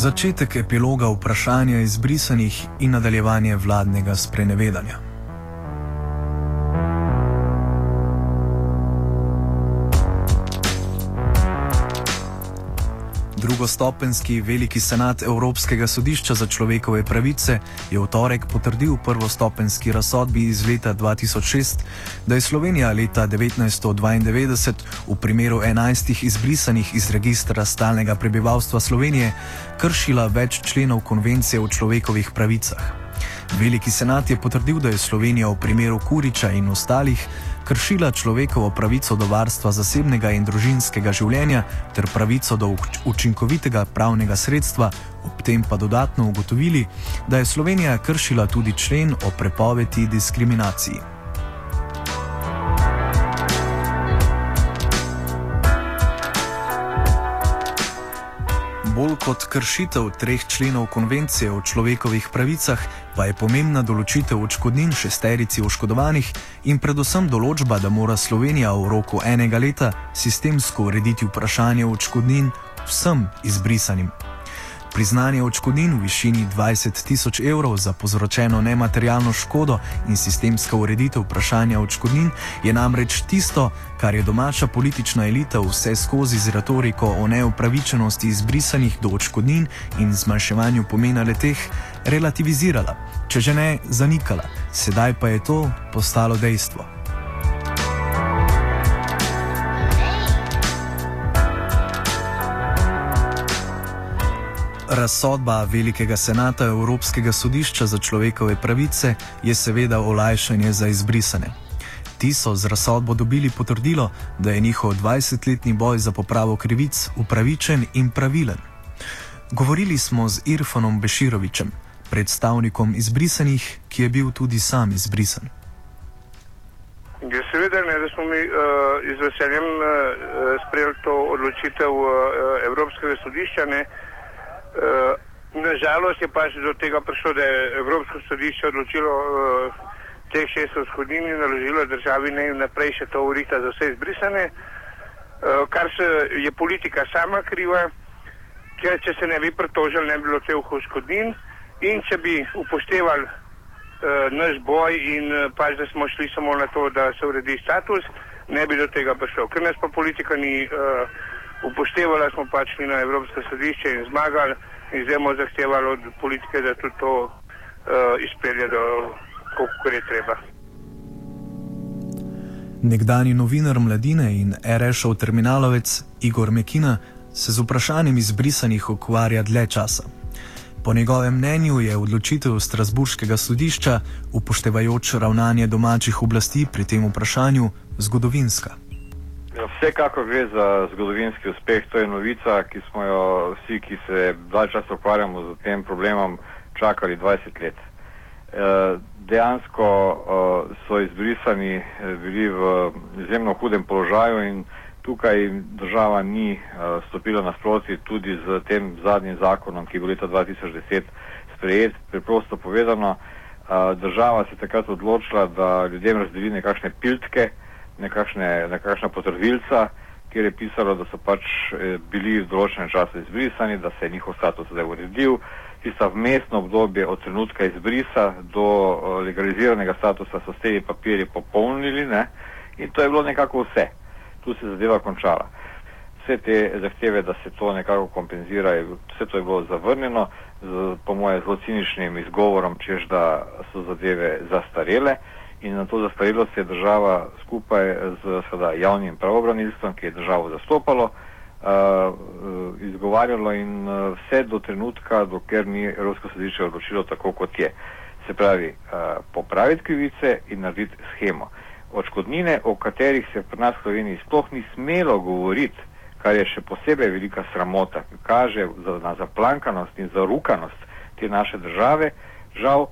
Začetek epiloga vprašanja izbrisanih in nadaljevanje vladnega sprenevedanja. Drugostopenski veliki senat Evropskega sodišča za človekove pravice je v torek potrdil prvostopenski razsodbi iz leta 2006, da je Slovenija leta 1992 v primeru 11 izbrisanih iz registra stalnega prebivalstva Slovenije kršila več členov konvencije o človekovih pravicah. Veliki senat je potrdil, da je Slovenija v primeru Kuriča in ostalih kršila človekovo pravico do varstva zasebnega in družinskega življenja ter pravico do učinkovitega pravnega sredstva, ob tem pa dodatno ugotovili, da je Slovenija kršila tudi člen o prepovedi diskriminaciji. Bolj kot kršitev treh členov konvencije o človekovih pravicah, pa je pomembna določitev očkodnin šesterici oškodovanih in predvsem določba, da mora Slovenija v roku enega leta sistemsko urediti vprašanje očkodnin vsem izbrisanim. Priznanje odškodnin v višini 20 tisoč evrov za povzročeno nematerialno škodo in sistemska ureditev vprašanja odškodnin je namreč tisto, kar je domača politična elita vse skozi z retoriko o neupravičenosti izbrisanih do odškodnin in zmanjševanju pomena leteh relativizirala, če že ne zanikala, sedaj pa je to postalo dejstvo. Razsodba Velikega senata Evropskega sodišča za človekove pravice je seveda olajšanje za izbrisane. Ti so z razsodbo dobili potrdilo, da je njihov 20-letni boj za popravo krivic upravičen in pravilen. Govorili smo z Irfanom Beširovičem, predstavnikom izbrisanih, ki je bil tudi sam izbrisan. Je seveda ne, da smo mi uh, z veseljem uh, sprejeli to odločitev uh, Evropskega sodišča. Ne, uh, nažalost je pač do tega prišlo, da je Evropsko sodišče odločilo uh, teh šest vzhodnin in naložilo državi ne naprej še to urita za vse izbrisane, uh, kar se je politika sama kriva, ker če se ne bi pritožili, ne bi bilo teh vzhodnin in če bi upoštevali uh, naš boj in uh, pač da smo šli samo na to, da se uredi status, ne bi do tega prišlo. Ker nas pa politika ni uh, upoštevali smo pač mi na Evropsko sodišče in zmagali in zdaj bomo zahtevali od politike, da tudi to uh, izpelje do kako je treba. Nekdani novinar mladine in RŠ-ov terminalovec Igor Mekina se z vprašanjem izbrisanih ukvarja dlje časa. Po njegovem mnenju je odločitev Strasburškega sodišča, upoštevajoč ravnanje domačih oblasti pri tem vprašanju, zgodovinska. Ja, vsekakor gre za zgodovinski uspeh. To je novica, ki smo jo vsi, ki se dalj časa ukvarjamo z tem problemom, čakali 20 let. E, dejansko e, so izbrisani e, bili v izjemno hudem položaju in tukaj država ni stopila nasproti tudi z tem zadnjim zakonom, ki je bil leta 2010 sprejet. Preprosto povedano, država se je takrat odločila, da ljudem razdeli nekakšne piltke, nekakšne, nekakšna potrdilca, kjer je pisalo, da so pač eh, bili v določenem času izbrisani, da se je njihov status zdaj uredil, tista vmesno obdobje od trenutka izbrisa do uh, legaliziranega statusa so s temi papirji popolnili ne? in to je bilo nekako vse. Tu se zadeva končala. Vse te zahteve, da se to nekako kompenzira, je, vse to je bilo zavrnjeno, z, po moje zelo ciničnim izgovorom, čež da so zadeve zastarele in na to zastarelost je država skupaj z seveda, javnim pravobranilstvom, ki je državo zastopalo, uh, izgovarjalo in uh, vse do trenutka, dokler ni Evropsko sodišče odločilo tako, kot je. Se pravi, uh, popraviti krivice in narediti schemo. Očkodnine, o katerih se pri nas v Sloveniji sploh ni smelo govoriti, kar je še posebej velika sramota, ki kaže za, na zaplankanost in zarukanost te naše države, žal,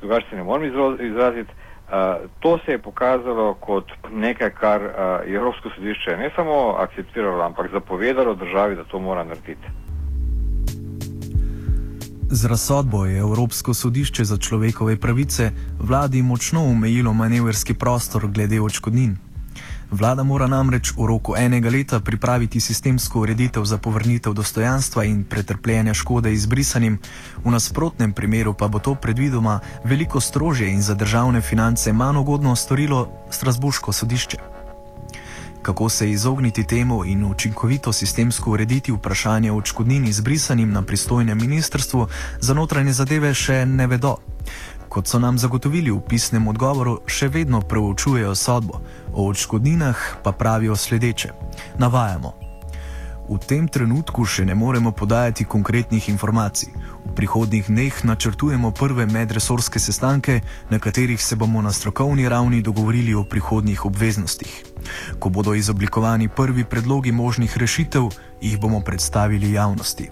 drugače se ne morem izraziti, to se je pokazalo kot nekaj, kar uh, je Evropsko sodišče ne samo akceptiralo, ampak zapovedalo državi, da to mora narediti. Z razsodbo je Evropsko sodišče za človekove pravice vladi močno omejilo manevrski prostor glede očkodnin. Vlada mora namreč v roku enega leta pripraviti sistemsko ureditev za povrnitev dostojanstva in pretrpljenja škode izbrisanim, v nasprotnem primeru pa bo to predvidoma veliko strožje in za državne finance manj ugodno storilo Strasburško sodišče. Kako se izogniti temu in učinkovito sistemsko urediti vprašanje odškodnin izbrisanim na pristojnem ministrstvu, za notranje zadeve še ne vedo. Kot so nam zagotovili v pisnem odgovoru, še vedno preučujejo sodbo, o odškodninah pa pravijo sledeče: Navajamo. V tem trenutku še ne moremo podajati konkretnih informacij. V prihodnjih dneh načrtujemo prve medresorske sestanke, na katerih se bomo na strokovni ravni dogovorili o prihodnjih obveznostih. Ko bodo izoblikovani prvi predlogi možnih rešitev, jih bomo predstavili javnosti.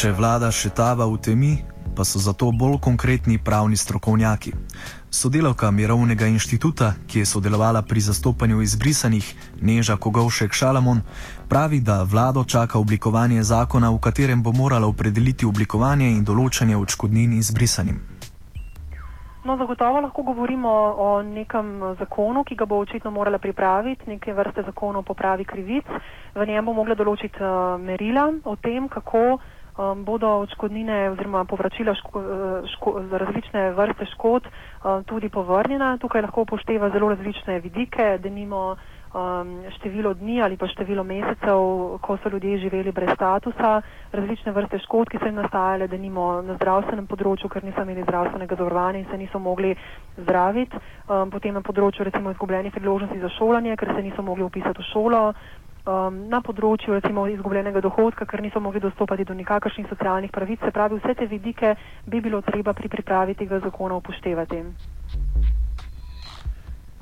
Če vlada še tava v temi, pa so zato bolj konkretni pravni strokovnjaki. Sodelavka Mirovnega inštituta, ki je sodelovala pri zastopanju izbrisanih Neža Kogovšek Šalamon, pravi, da vlado čaka oblikovanje zakona, v katerem bo morala opredeliti oblikovanje in določanje odškodnin izbrisanim. No, zagotovo lahko govorimo o nekem zakonu, ki ga bo očitno morala pripraviti, neke vrste zakonu o popravi krivic. V njem bo mogla določiti uh, merila o tem, kako um, bodo odškodnine oziroma povračila ško, eh, ško, za različne vrste škod um, tudi povrnjena. Tukaj lahko upošteva zelo različne vidike, da nimo um, število dni ali pa število mesecev, ko so ljudje živeli brez statusa, različne vrste škod, ki so jim nastajale, da nimo na zdravstvenem področju, ker niso imeli zdravstvenega zavarovanja in se niso mogli zdraviti, um, potem na področju recimo izgubljenih priložnosti za šolanje, ker se niso mogli upisati v šolo, um, na področju recimo izgubljenega dohodka, ker niso mogli dostopati do nikakršnih socialnih pravic. Se pravi, vse te vidike bi bilo treba pri pripravi tega zakona upoštevati.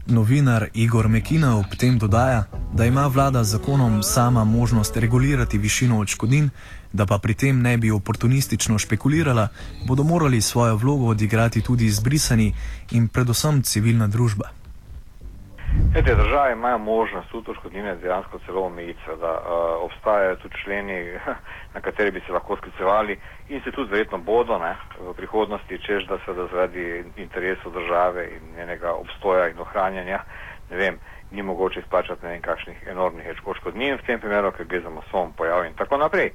Novinar Igor Mekina ob tem dodaja, da ima vlada z zakonom sama možnost regulirati višino odškodnin, da pa pri tem ne bi oportunistično špekulirala, bodo morali svojo vlogo odigrati tudi izbrisani in predvsem civilna družba. Te države imajo možnost tudi škodnine dejansko celo omejiti, da uh, obstajajo tudi členi, na kateri bi se lahko sklicevali in se tudi verjetno bodo ne, v prihodnosti, čež da se da zaradi interesov države in njenega obstoja in ohranjanja, ne vem, ni mogoče izplačati ne vem kakšnih enormnih škodnin v tem primeru, ker gre za masovom pojav in tako naprej.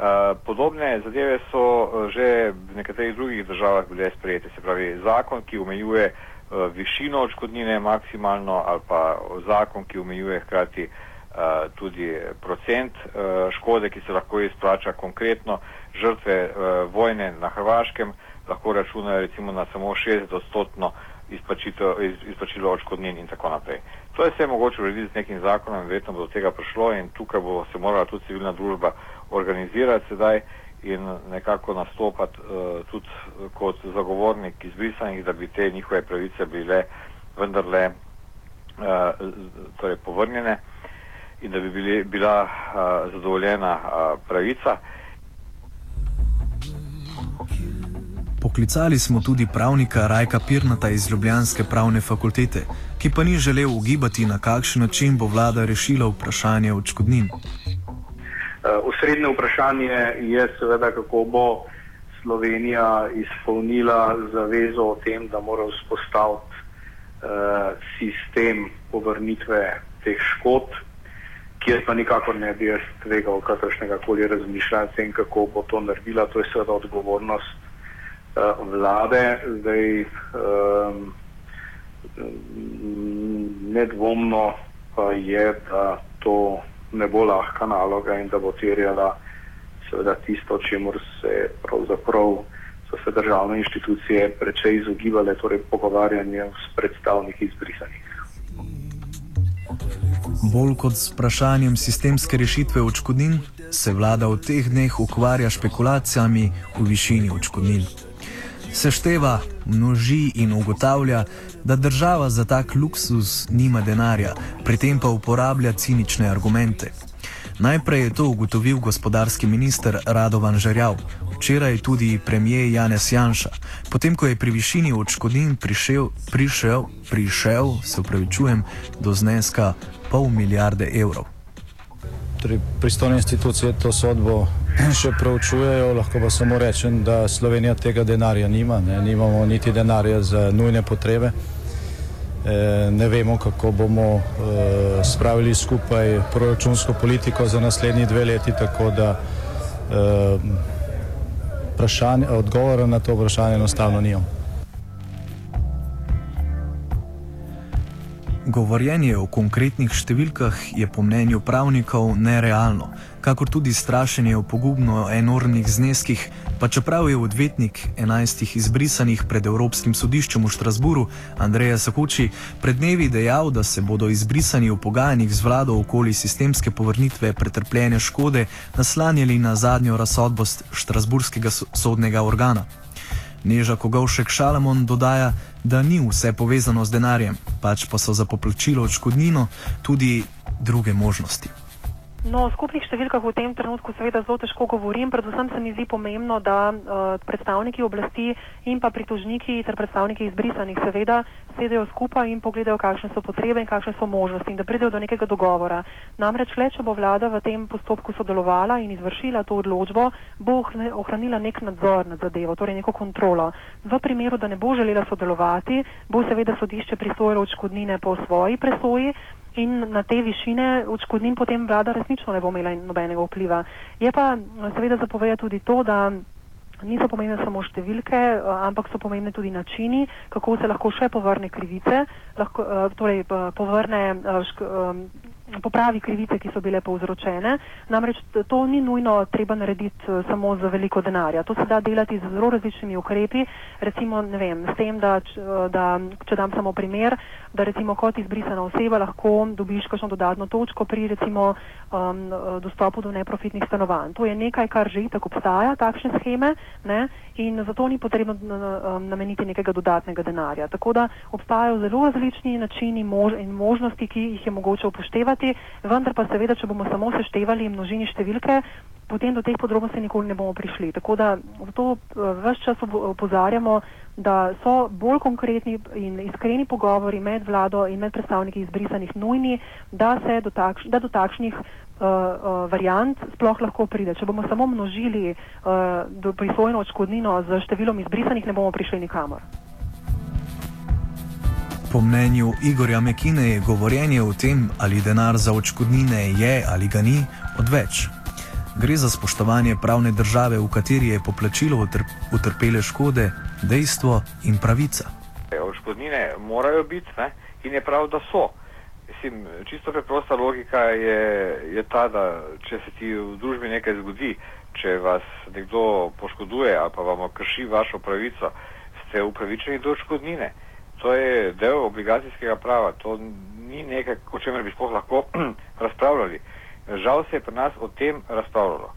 Uh, podobne zadeve so že v nekaterih drugih državah bile sprejete, se pravi zakon, ki omejuje uh, višino odškodnine maksimalno ali pa zakon, ki omejuje hkrati uh, tudi procent uh, škode, ki se lahko izplača konkretno žrtve vojne na Hrvaškem, lahko računajo recimo na samo 60 odstotno izplačilo odškodnin in tako naprej. To je vse mogoče urediti z nekim zakonom verjetno bo do tega prišlo in tukaj bo se morala tudi civilna družba organizirati sedaj in nekako nastopati uh, tudi kot zagovornik izbrisanih, da bi te njihove pravice bile vendarle uh, torej povrnjene in da bi bili, bila uh, zadovoljena uh, pravica. Poklicali smo tudi pravnika Rajka Pirnata iz Ljubljanske pravne fakultete, ki pa ni želel ugibati, na kakšen način bo vlada rešila vprašanje odškodnin. Eh, osrednje vprašanje je seveda, kako bo Slovenija izpolnila zavezo o tem, da mora vzpostaviti uh, sistem povrnitve teh škod. kjer pa nikakor ne bi jaz tvegal kakršnega koli razmišljanja o tem, kako bo to naredila. To je seveda odgovornost uh, vlade. Zdaj, um, nedvomno pa je, da to ne bo lahka naloga in da bo terjala seveda tisto, čemu se pravzaprav so se državne inštitucije precej izogibale, torej pogovarjanje s predstavniki izbrisanih. Bolj kot s vprašanjem sistemske rešitve očkodnin, se vlada v teh dneh ukvarja špekulacijami v višini očkodnin. Sešteva, množi in ugotavlja, da država za tak luksus nima denarja, pri tem pa uporablja cinične argumente. Najprej je to ugotovil gospodarski minister Radovan Žerjav, včeraj tudi premijer Janez Janša, potem ko je pri višini odškodnin prišel, prišel, prišel, se upravičujem, do zneska pol milijarde evrov. Torej, pristojne institucije to sodbo še preučujejo, lahko pa samo rečem, da Slovenija tega denarja nima, ne, nimamo niti denarja za nujne potrebe. E, ne vemo, kako bomo e, spravili skupaj proračunsko politiko za naslednji dve leti, tako da e, odgovora na to vprašanje enostavno nimamo. Govorjenje o konkretnih številkah je po mnenju pravnikov nerealno, kakor tudi strašenje o pogubno enormnih zneskih, pa čeprav je odvetnik enajstih izbrisanih pred Evropskim sodiščem v Štrasburu, Andreja Sakuči, pred dnevi dejal, da se bodo izbrisani v pogajanjih z vlado okoli sistemske povrnitve pretrpljene škode naslanjali na zadnjo razsodbo Štrasburskega sodnega organa. Neža Kogovšek Šalamon dodaja, da ni vse povezano z denarjem, pač pa so za poplačilo odškodnino tudi druge možnosti. No, o skupnih številkah v tem trenutku seveda zelo težko govorim. Predvsem se mi zdi pomembno, da uh, predstavniki oblasti in pa pritožniki ter predstavniki izbrisanih seveda sedejo skupaj in pogledajo, kakšne so potrebe in kakšne so možnosti in da pridejo do nekega dogovora. Namreč le, če bo vlada v tem postopku sodelovala in izvršila to odločbo, bo ohranila nek nadzor nad zadevo, torej neko kontrolo. V primeru, da ne bo želela sodelovati, bo seveda sodišče pristojilo odškodnine po svoji presoji in na te višine odškodnin potem vlada resnično ne bo imela nobenega vpliva. Je pa seveda zapovedati tudi to, da niso pomembne samo številke, ampak so pomembne tudi načini, kako se lahko še povrne krivice, lahko, torej povrne popravi krivice, ki so bile povzročene. Namreč to ni nujno treba narediti eh, samo za veliko denarja. To se da delati z zelo različnimi ukrepi. Recimo, ne vem, s tem, da, eh, da če dam samo primer, da recimo kot izbrisana oseba lahko dobiš kakšno dodatno točko pri recimo um, dostopu do neprofitnih stanovanj. To je nekaj, kar že itak obstaja, takšne scheme, ne? in zato ni potrebno nameniti nekega dodatnega denarja. Tako da obstajajo zelo različni načini mož in možnosti, ki jih je mogoče upoštevati, vendar pa seveda, če bomo samo seštevali množini številke, potem do teh podrobnosti nikoli ne bomo prišli. Tako da zato vse čas opozarjamo, da so bolj konkretni in iskreni pogovori med vlado in med predstavniki izbrisanih nujni, da se do, takš, da do takšnih uh, uh, variant sploh lahko pride. Če bomo samo množili uh, prisvojeno odškodnino z številom izbrisanih, ne bomo prišli nikamor. Po mnenju Igorja Mekine je govorjenje o tem, ali denar za odškodnine je ali ga ni, odveč. Gre za spoštovanje pravne države, v kateri je poplačilo utrpele škode, dejstvo in pravica. Odškodnine morajo biti ne? in je prav, da so mislim, čisto preprosta logika je, je ta, da če se ti v družbi nekaj zgodi, če vas nekdo poškoduje ali pa vam krši vašo pravico, ste upravičeni do škodnine. To je del obligacijskega prava, to ni nekaj, o čemer bi sploh lahko razpravljali. Žal se je pri nas o tem razpravljalo.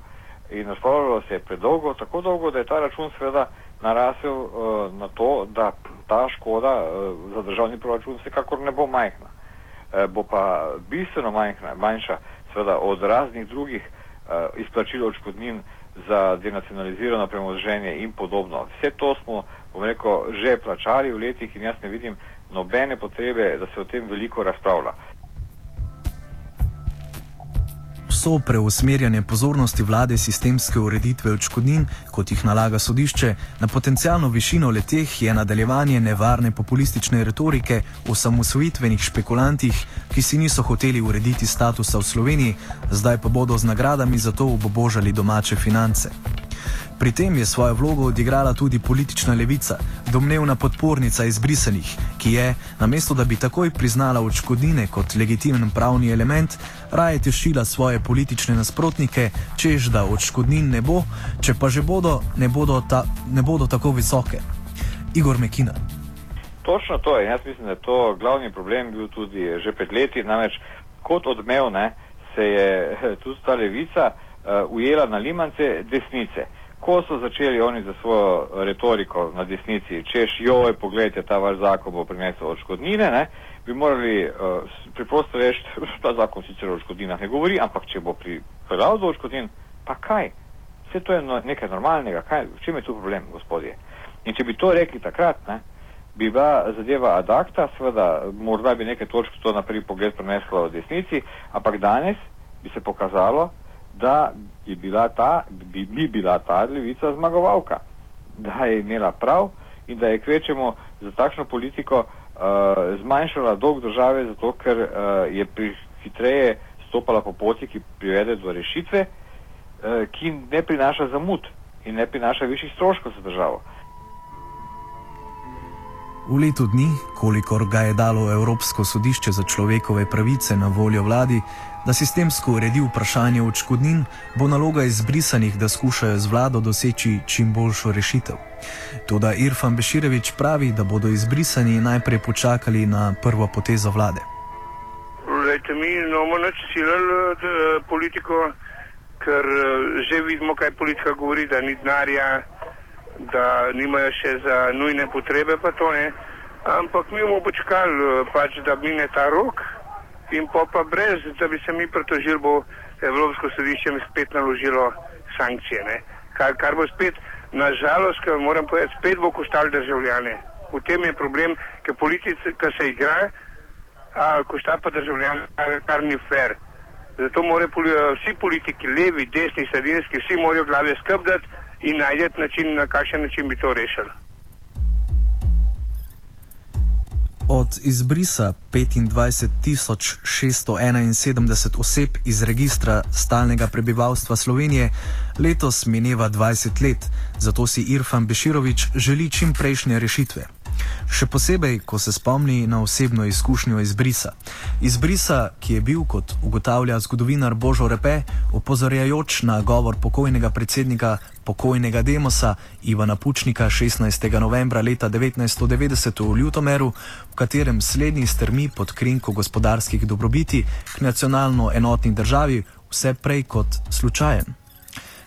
In razpravljalo se je predolgo, tako dolgo, da je ta račun seveda narasel uh, na to, da ta škoda uh, za državni proračun vsekakor ne bo majhna. Eh, bo pa bistveno manjša, manjša seveda od raznih drugih uh, izplačil odškodnin za denacionalizirano premoženje in podobno. Vse to smo, bom rekel, že plačali v letih in jaz ne vidim nobene potrebe, da se o tem veliko razpravlja. Vso preusmerjanje pozornosti vlade sistemske ureditve odškodnin, kot jih nalaga sodišče, na potencijalno višino leteh je nadaljevanje nevarne populistične retorike o samosvojitvenih špekulantih, ki si niso hoteli urediti statusa v Sloveniji, zdaj pa bodo z nagradami za to obobožali domače finance. Pri tem je svojo vlogo odigrala tudi politična levica, domnevna podpornica izbrisanih, ki je, namesto da bi takoj priznala odškodnine kot legitimen pravni element, raje tešila svoje politične nasprotnike, čež da odškodnin ne bo, če pa že bodo, ne bodo, ta, ne bodo tako visoke. Igor Mekina. Točno to je. Jaz mislim, da je to glavni problem bil tudi že pred leti. Namreč kot odmev ne, se je tudi ta levica ujela na limance desnice ko so začeli oni za svojo retoriko na desnici, češ, joj, pogledajte, ta vaš zakon bo prinesel odškodnine, ne, bi morali uh, preprosto reči, ta zakon sicer o odškodninah ne govori, ampak če bo pripeljal do odškodnin, pa kaj? Vse to je no, nekaj normalnega, kaj, v čem je tu problem, gospodje? In če bi to rekli takrat, ne, bi bila zadeva adakta, seveda, morda bi nekaj točk to na prvi pogled preneslo v desnici, ampak danes bi se pokazalo, da je bila ta, bi, bi bila ta levica zmagovalka, da je imela prav in da je kvečemo za takšno politiko uh, zmanjšala dolg države, zato ker uh, je pri hitreje stopala po poti, ki privede do rešitve, uh, ki ne prinaša zamud in ne prinaša višjih stroškov za državo. V letu dni, kolikor ga je dalo Evropsko sodišče za človekove pravice na voljo vladi, da sistemsko uredi vprašanje odškodnin, bo naloga izbrisanih, da skušajo z vlado doseči čim boljšo rešitev. Toda Irfan Beširevič pravi, da bodo izbrisani najprej počakali na prvo potezo vlade. Lejte, mi imamo noč silili eh, politiko, ker eh, že vidimo, kaj politika govori, da ni denarja, da nimajo še za nujne potrebe, pa to ne. Ampak mi bomo počakali, eh, pač, da mine ta rok in pa, pa brez, da bi se mi pritožili, bo Evropsko sodišče mi spet naložilo sankcije. Kar, kar bo spet, nažalost, moram povedati, spet bo koštalo državljane. V tem je problem, ker politika se igra, a košta pa državljane, kar, kar ni fair. Zato morajo vsi politiki, levi, desni, sredinski, vsi morajo glave skrbeti in najti način, na kakšen način bi to rešili. Od izbrisa 25.671 oseb iz registra stalnega prebivalstva Slovenije letos mineva 20 let, zato si Irfan Beširovič želi čim prejšnje rešitve. Še posebej, ko se spomni na osebno izkušnjo izbrisa. Izbrisa, ki je bil, kot ugotavlja zgodovinar Božo Repe, opozorjajoč na govor pokojnega predsednika pokojnega Demosa Ivana Pučnika 16. novembra leta 1990 v Ljutomeru, v katerem slednji strmi pod krinko gospodarskih dobrobiti k nacionalno enotni državi, vse prej kot slučajen.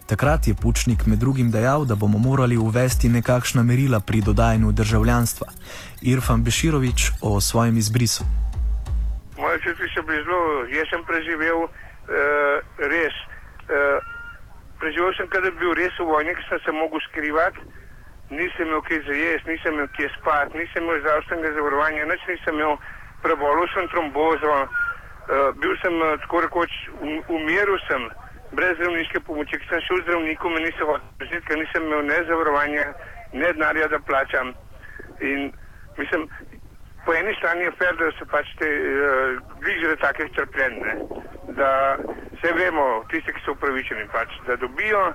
Takrat je Pučnik med drugim dejal, da bomo morali uvesti nekakšna merila pri dodajanju državljanstva. Irfan Beširovič o svojem izbrisu. Moje čuti so bili zelo, jaz sem preživel uh, res. Uh, preživel sem, kadar bi bil res v vojni, ki sem se mogel skrivati. Nisem imel kje za jesti, nisem imel kje spati, nisem imel zdravstvenega zavarovanja, nič nisem imel, prebolel sem trombozo, uh, bil sem uh, tako rekoč, um, umiril sem brez zdravniške pomoči, ki sem šel zdravniku, mi niso hodili, ker nisem imel ne zavarovanja, ne denarja, da plačam. In mislim, po eni strani je fer, da so pač te uh, bližje take strpljenje, da vse vemo, tisti, ki so upravičeni, pač, da dobijo.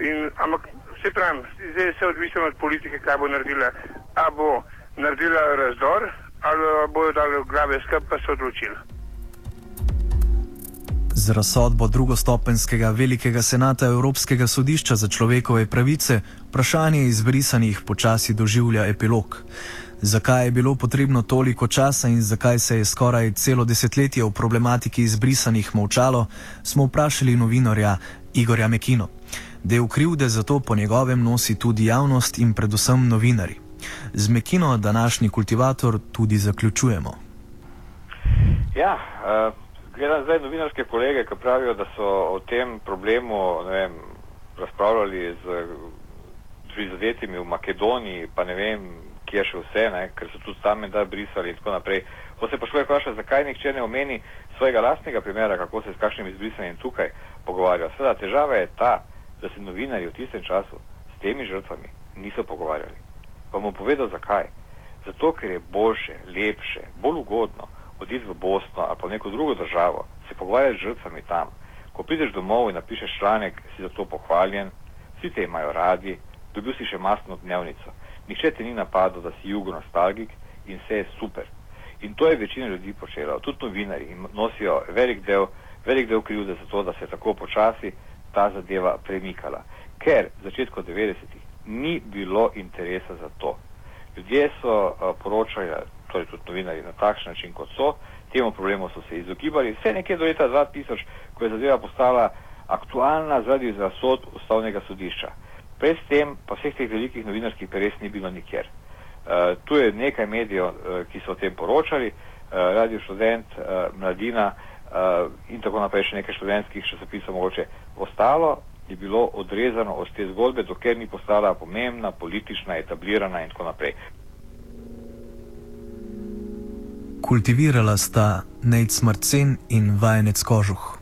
In, ampak vse pravim, zdaj je vse odvisno od politike, kaj bo naredila. A bo naredila razdor, ali bojo dali glave skrb, pa se odločili. Z razsodbo drugostopenskega velikega senata Evropskega sodišča za človekove pravice vprašanje izbrisanih počasi doživlja epilog. Zakaj je bilo potrebno toliko časa in zakaj se je skoraj celo desetletje v problematiki izbrisanih molčalo, smo vprašali novinarja Igorja Mekino. Del krivde za to po njegovem nosi tudi javnost in predvsem novinari. Z Mekino današnji kultivator tudi zaključujemo. Ja, uh gledam zdaj novinarske kolege, ki pravijo, da so o tem problemu vem, razpravljali z prizadetimi v Makedoniji, pa ne vem, kje še vse, ne, ker so tudi tam menda brisali in tako naprej. Ko se pa človek vpraša, zakaj nihče ne omeni svojega lastnega primera, kako se s kakšnim izbrisanjem tukaj pogovarja. Seveda, težava je ta, da se novinarji v tistem času s temi žrtvami niso pogovarjali. Pa bom povedal zakaj. Zato, ker je boljše, lepše, bolj ugodno oditi v Bosno ali pa neko drugo državo, se pogovarjati z žrtvami tam. Ko prideš domov in napišeš članek, si za to pohvaljen, vsi te imajo radi, dobil si še mastno dnevnico. Nihče te ni napadel, da si jugo nostalgik in vse je super. In to je večina ljudi počela, tudi novinari in nosijo velik del, velik del krivde za to, da se je tako počasi ta zadeva premikala. Ker v začetku 90-ih ni bilo interesa za to. Ljudje so poročali, torej tudi novinari na takšen način, kot so, temu problemu so se izogibali, vse nekje do leta 2000, ko je zadeva postala aktualna zaradi razsod ustavnega sodišča. Pred tem pa vseh teh velikih novinarskih peres ni bilo nikjer. Uh, tu je nekaj medijev, uh, ki so o tem poročali, uh, Radio Študent, uh, Mladina uh, in tako naprej še nekaj študentskih časopisov mogoče. Ostalo je bilo odrezano od te zgodbe, dokler ni postala pomembna, politična, etablirana in tako naprej. Kultivirala sta Nate Smrcen in vajenec Kožuh.